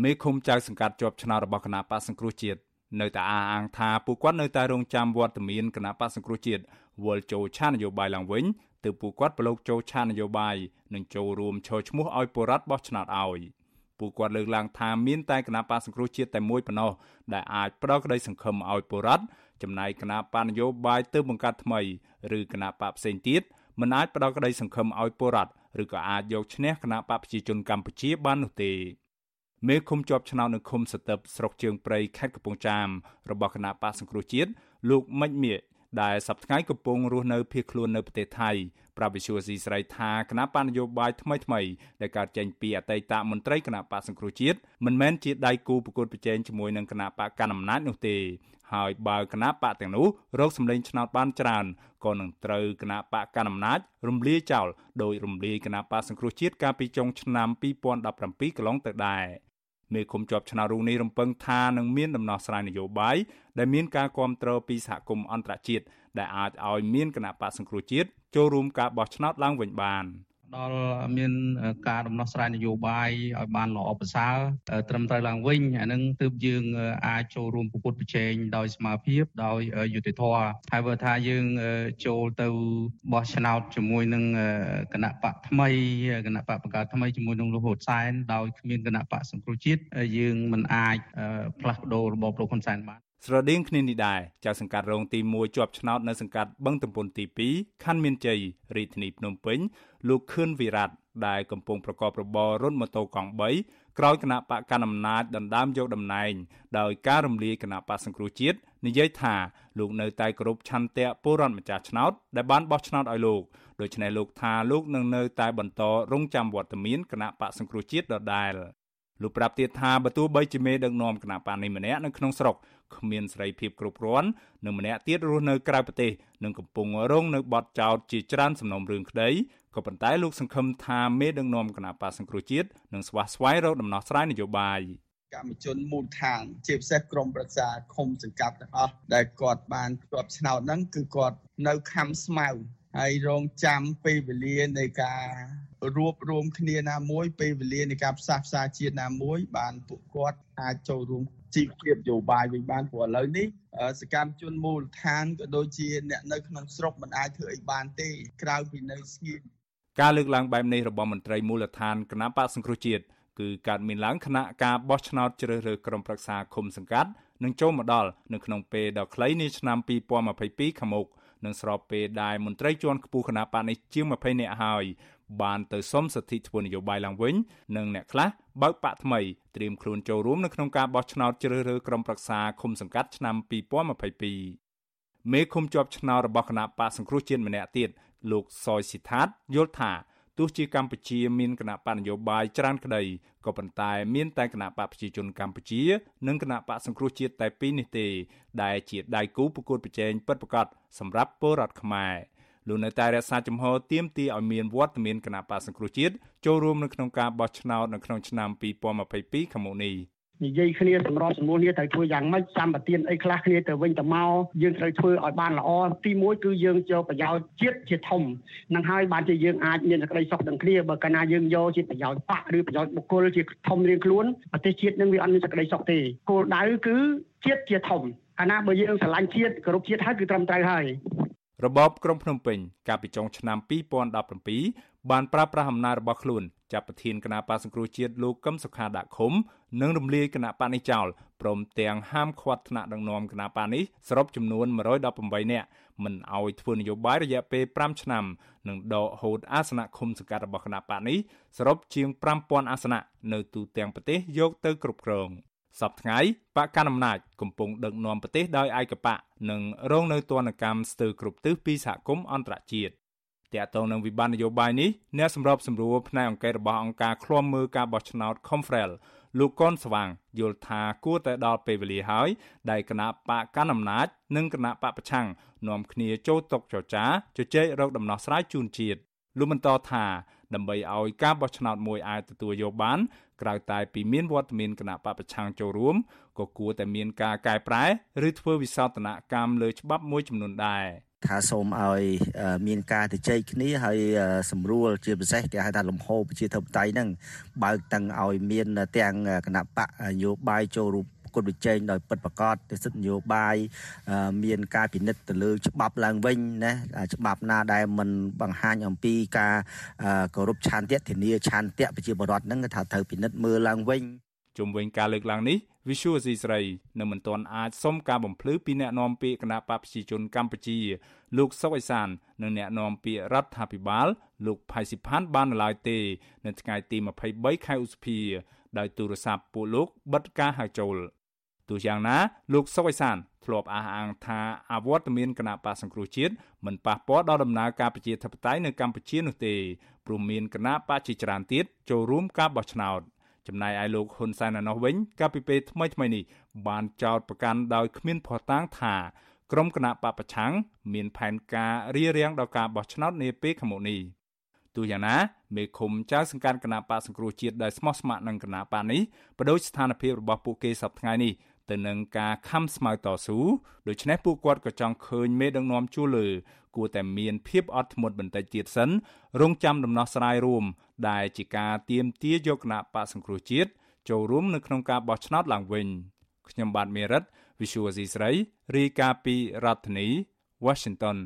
មេឃុំចៅសង្កាត់ជាប់ឆ្នោតរបស់គណៈបកសង្គ្រោះជាតិនៅតែអះអាងថាពួកគាត់នៅតែរងចាំវត្តមានគណៈបកសង្គ្រោះជាតិវល់ចូលឆាននយោបាយឡើងវិញទើបពួកគាត់ប្រឡូកចូលឆាននយោបាយនិងចូលរួមឈរឈ្មោះឲ្យបុរដ្ឋបោះឆ្នោតឲ្យពួកគាត់លើកឡើងថាមានតែគណៈបកសង្គ្រោះជាតិតែមួយប៉ុណ្ណោះដែលអាចផ្ដល់ក្តីសង្ឃឹមឲ្យបុរដ្ឋចំណែកគណៈបកនយោបាយទើបបង្កើតថ្មីឬគណៈបកផ្សេងទៀតមិនអាចផ្ដល់ក្តីសង្ឃឹមឲ្យបុរដ្ឋឬក៏អាចយកឈ្នះគណៈបកប្រជាជនកម្ពុជាបាននោះទេ មេឃុំជាប់ឆ្នោតនៅឃុំសទឹកស្រុកជើងព្រៃខេត្តកំពង់ចាមរបស់គណៈបកសង្គ្រោះជាតិលោកមិចមៀកដែលសប្តាហ៍កំពុងរស់នៅភៀសខ្លួននៅប្រទេសថៃប្រាប់វិសុយស៊ីស្រីថាគណៈបញ្ញយោបាយថ្មីថ្មីដែលកើតចេញពីអតីតមន្ត្រីគណៈបកសង្គ្រោះជាតិមិនមែនជាដៃគូប្រកួតប្រជែងជាមួយនឹងគណៈបកកណ្ដាលអំណាចនោះទេហើយបើគណៈបកទាំងនោះរកសម្លេងឆ្នោតបានច្រើនក៏នឹងត្រូវគណៈបកកណ្ដាលអំណាចរំលាយចោលដោយរំលាយគណៈបកសង្គ្រោះជាតិកាលពីចុងឆ្នាំ2017កន្លងទៅដែរ មេឃុំជាប់ឆ្នោតរូបនេះរំពឹងថានឹងមានដំណោះស្រាយនយោបាយដែលមានការគ្រប់គ្រងពីសហគមន៍អន្តរជាតិដែលអាចឲ្យមានគណៈបកសង្គ្រោះជាតិចូលរួមការបោះឆ្នោតឡើងវិញបាន។ ដល់មានការដំណោះស្រាយនយោបាយឲ្យបានល្អប្រសើរត្រឹមត្រូវឡើងវិញអានឹងទើបយើងអាចចូលរួមប្រកួតប្រជែងដោយស្មារតីដោយយុត្តិធម៌ហើយបើថាយើងចូលទៅបោះឆ្នោតជាមួយនឹងគណៈបកថ្មីគណៈបកបង្កើតថ្មីជាមួយនឹងលោកហ៊ុនសែនដោយគ្មានគណៈបកសង្គ្រោះជាតិយើងមិនអាចផ្លាស់ប្ដូររបបលោកហ៊ុនសែនបាន ស្រដៀងគ្នានេះដែរចៅសង្កាត់រងទី1ជាប់ឆ្នោតនៅសង្កាត់បឹងទំពុនទី2ខណ្ឌមានជ័យរាជធានីភ្នំពេញលោកខឿនវិរៈដែលកំពុងប្រកបរបររត់ម៉ូតូកង់3ក្រោយគណៈបកកណ្ដាលអំណាចដណ្ដើមយកតំណែងដោយការរំលាយគណៈបកសង្គ្រោះជាតិនិយាយថាលោកនៅតែគោរពឆន្ទៈពលរដ្ឋម្ចាស់ឆ្នោតដែលបានបោះឆ្នោតឲ្យលោកដូច្នេះលោកថាលោកនឹងនៅតែបន្តរងចាំវត្តមានគណៈបកសង្គ្រោះជាតិដដែល លោកប្រាប់ទៀតថាបើទោះបីជាមេដឹកនាំគណៈបកនេះម្នាក់នៅក្នុងស្រុកគ្មានសេរីភាពគ្រប់គ្រាន់និងម្នាក់ទៀតរស់នៅក្រៅប្រទេសនិងកំពុងរងនៅបទចោទជាច្រើនសំណុំរឿងក្តីក៏ប៉ុន្តែលោកសង្ឃឹមថាមេដឹកនាំគណៈបកសង្គ្រោះជាតិនឹងស្វះស្វែងរកដំណោះស្រាយនយោបាយកម្មជនមូលដ្ឋានជាពិសេសក្រមប្រឹក្សាឃុំសង្កាត់ទាំងអស់ដែលគាត់បានជាប់ឆ្នោតហ្នឹងគឺគាត់នៅខំស្មៅ ហើយរងចាំពេលវេលានៃការរួបរวมគ្នាណាមួយពេលវេលានៃការផ្សះផ្សាជាតិណាមួយ បានពួកគាត់អាចចូលរួមជីវភាពនយោបាយវិញបានព្រោះឥឡូវនេះសកម្មជនមូលដ្ឋានក៏ដូចជាអ្នកនៅក្នុងស្រុកមិនអាចធ្វើអីបានទេក្រៅពីនៅស្ងៀមការលើកឡើងបែបនេះរបស់មន្ត្រីមូលដ្ឋានគណៈបកសង្គ្រោះជាតិគឺកើតមានឡើងគណៈការបោះឆ្នោតជ្រើសរើសក្រុមប្រឹក្សាឃុំសង្កាត់នឹងចូលមកដល់នៅក្នុងពេលដ៏ខ្លីនៃឆ្នាំ2022ខាងមុខ នឹងស្របពេលដែលមន្ត្រីជាន់ខ្ពស់គណៈបកនេះជាង20នាក់ហើយបានទៅសុំសិទ្ធិធ្វើនយោបាយឡើងវិញនិងអ្នកខ្លះបើកបាក់ថ្មីត្រៀមខ្លួនចូលរួមនៅក្នុងការបោះឆ្នោតជ្រើសរើសក្រុមប្រឹក្សាឃុំសង្កាត់ឆ្នាំ2022មេឃុំជាប់ឆ្នោតរបស់គណៈបកសង្គ្រោះជាតិម្នាក់ទៀតលោកសយសិដ្ឋាតយល់ថា ទោះជាកម្ពុជាមានគណៈបកនយោបាយច្រើនក្តីក៏ប៉ុន្តែមានតែគណៈបកប្រជាជនកម្ពុជា និងគណៈបកសង្គ្រោះជាតិតែពីរនេះទេ ដែលជាដៃគូប្រកួតប្រជែងពិតប្រាកដសម្រាប់ពលរដ្ឋខ្មែរលោកនៅតែរក្សាជំហរទៀមទីឲ្យមានវត្តមានគណៈបកសង្គ្រោះជាតិចូលរួមនៅក្នុងការបោះឆ្នោតនៅក្នុងឆ្នាំ2022ខាងមុខនេះ និយាយគ្នាសម្របសម្រួលគ្នាត្រូវធ្វើយ៉ាងម៉េចសម្បទានអីខ្លះគ្នាទៅវិញទៅមកយើងត្រូវធ្វើឲ្យបានល្អទី1គឺយើងយកប្រយោជន៍ជាតិជាធំនឹងហើយបានជាយើងអាចមានសេចក្តីសុខទាំងគ្នាបើកាលណាយើងយកជាប្រយោជន៍បកឬប្រយោជន៍បុគ្គលជាធំរៀងខ្លួនប្រទេសជាតិនឹងវាអត់មានសេចក្តីសុខទេគោលដៅគឺជាតិជាធំកាលណាបើយើងស្រឡាញ់ជាតិគោរពជាតិហើយគឺត្រឹមត្រូវហើយរបបក្រុងភ្នំពេញកាលពីចុងឆ្នាំ2017បានប្រើប្រាស់អំណាចរបស់ខ្លួន ចាប់ប្រធានគណៈបកសង្គ្រោះជាតិលោកកឹមសុខាដាក់ឃុំនិងរំលាយគណៈបកនេះចោលព្រមទាំងហាមឃាត់ថ្នាក់ដឹកនាំគណៈបកនេះសរុបចំនួន118នាក់មិនឲ្យធ្វើនយោបាយរយៈពេល5ឆ្នាំនិងដកហូតអាសនៈឃុំសង្កាត់របស់គណៈបកនេះសរុបជាង5000អាសនៈនៅទូទាំងប្រទេសយកទៅគ្រប់គ្រងសប្តាហ៍បកកណ្ដាលអំណាចកំពុងដឹកនាំប្រទេសដោយឯកបកនិងរងនៅទណ្ឌកម្មស្ទើរគ្រប់ទិសពីសហគមន៍អន្តរជាតិ តកតងនឹងវិបត្តិនយោបាយនេះអ្នកសម្របសម្រួលផ្នែកអង្គការរបស់អង្គការឃ្លាំមើលការបោះឆ្នោត Confrel លោកកនស្វាងយល់ថាគួរតែដល់ពេលវេលាហើយដែលគណៈបកកណ្ដាលអំណាច និងគណៈបកប្រឆាំងនាំគ្នាចូលតុចរចាជជែករកដំណោះស្រាយជូនជាតិលោកបន្តថាដើម្បីឲ្យការបោះឆ្នោតមួយអាចទទួលយកបានក្រៅតែពីមានវត្តមានគណៈបពប្រឆាំងចូលរួមក៏គួរតែមានការកែប្រែឬធ្វើវិសោធនកម្មលើច្បាប់មួយចំនួនដែរ ថាសូមឲ្យមានការទៅជែកគ្នាហើយសម្រួលជាពិសេសគេហៅថាលំហប្រជាធិបតេយ្យហ្នឹងបើកទាំងឲ្យមានទាំងគណៈបកនយោបាយចូលរួមគុតវិជែងដោយពិតប្រកបទៅសិទ្ធិនយោបាយមានការពិនិត្យទៅលើច្បាប់ឡើងវិញណាច្បាប់ណាដែលមិនបង្ហាញអំពីការគោរពឆន្ទៈធានាឆន្ទៈប្រជាពលរដ្ឋហ្នឹងថាត្រូវពិនិត្យមើលឡើងវិញ ជុំវិញការលើកឡើងនេះ Visual C ស្រីនៅមិនទាន់អាចសុំការបំភ្លឺពីអ្នកនាំពាក្យគណៈបព្វជិជនកម្ពុជា លោកសុកអេសាន និងអ្នកនាំពាក្យរដ្ឋាភិបាលលោកផៃស៊ីផានបាននៅឡើយទេ នៅថ្ងៃទី23ខែឧសភាដោយទូរស័ព្ទពួកលោកបិទការហៅចូលទោះយ៉ាងណាលោកសុកអេសានធ្លាប់អះអាងថាអវត្តមានគណៈបកសង្គ្រោះជាតិមិនប៉ះពាល់ដល់ដំណើរការប្រជាធិបតេយ្យនៅកម្ពុជានោះទេព្រោះមានគណៈបកជាច្រើនទៀតចូលរួមការបោះឆ្នោត ចំណែកឯលោកហ៊ុនសែនឯណោះវិញកាលពីពេលថ្មីថ្មីនេះបានចោទប្រកាន់ដោយគ្មានភស្តុតាងថាក្រុមគណៈបពប្រឆាំងមានផែនការរារាំងដល់ការបោះឆ្នោតនាពេលខាងមុខនេះទោះយ៉ាងណាមេឃុំចៅសង្កាត់គណៈបកសង្គ្រោះជាតិដែលស្មោះស្ម័គ្រនឹងគណៈបកនេះបដូរស្ថានភាពរបស់ពួកគេសប្តាហ៍នេះ ទៅនឹងការខំស្មៅតស៊ូដូច្នេះពួកគាត់ក៏ចង់ឃើញមេដឹកនាំជួលើគួរតែមានភាពអត់ធ្មត់បន្តិចទៀតសិនរងចាំដំណោះស្រាយរួម ដែលជាការទៀមទាយកគណៈបកសង្គ្រោះជាតិចូលរួមនៅក្នុងការបោះឆ្នោតឡើងវិញខ្ញុំបាទមេរិត Visual C ស្រីរាយការណ៍ពីរដ្ឋធានី Washington